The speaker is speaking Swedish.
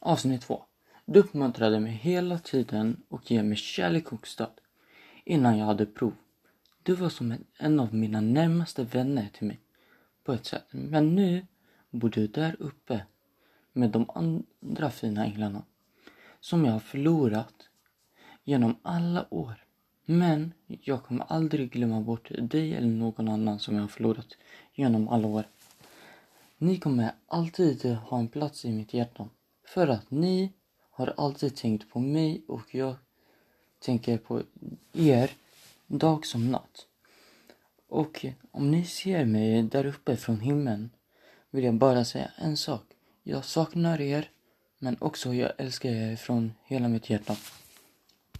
Avsnitt 2. Du uppmuntrade mig hela tiden och ger mig kärlek och stöd. Innan jag hade prov. Du var som en, en av mina närmaste vänner till mig. På ett sätt. Men nu bor du där uppe. Med de andra fina änglarna. Som jag har förlorat. Genom alla år. Men jag kommer aldrig glömma bort dig eller någon annan som jag har förlorat genom alla år. Ni kommer alltid ha en plats i mitt hjärta. För att ni har alltid tänkt på mig och jag tänker på er dag som natt. Och om ni ser mig där uppe från himlen vill jag bara säga en sak. Jag saknar er men också jag älskar er från hela mitt hjärta.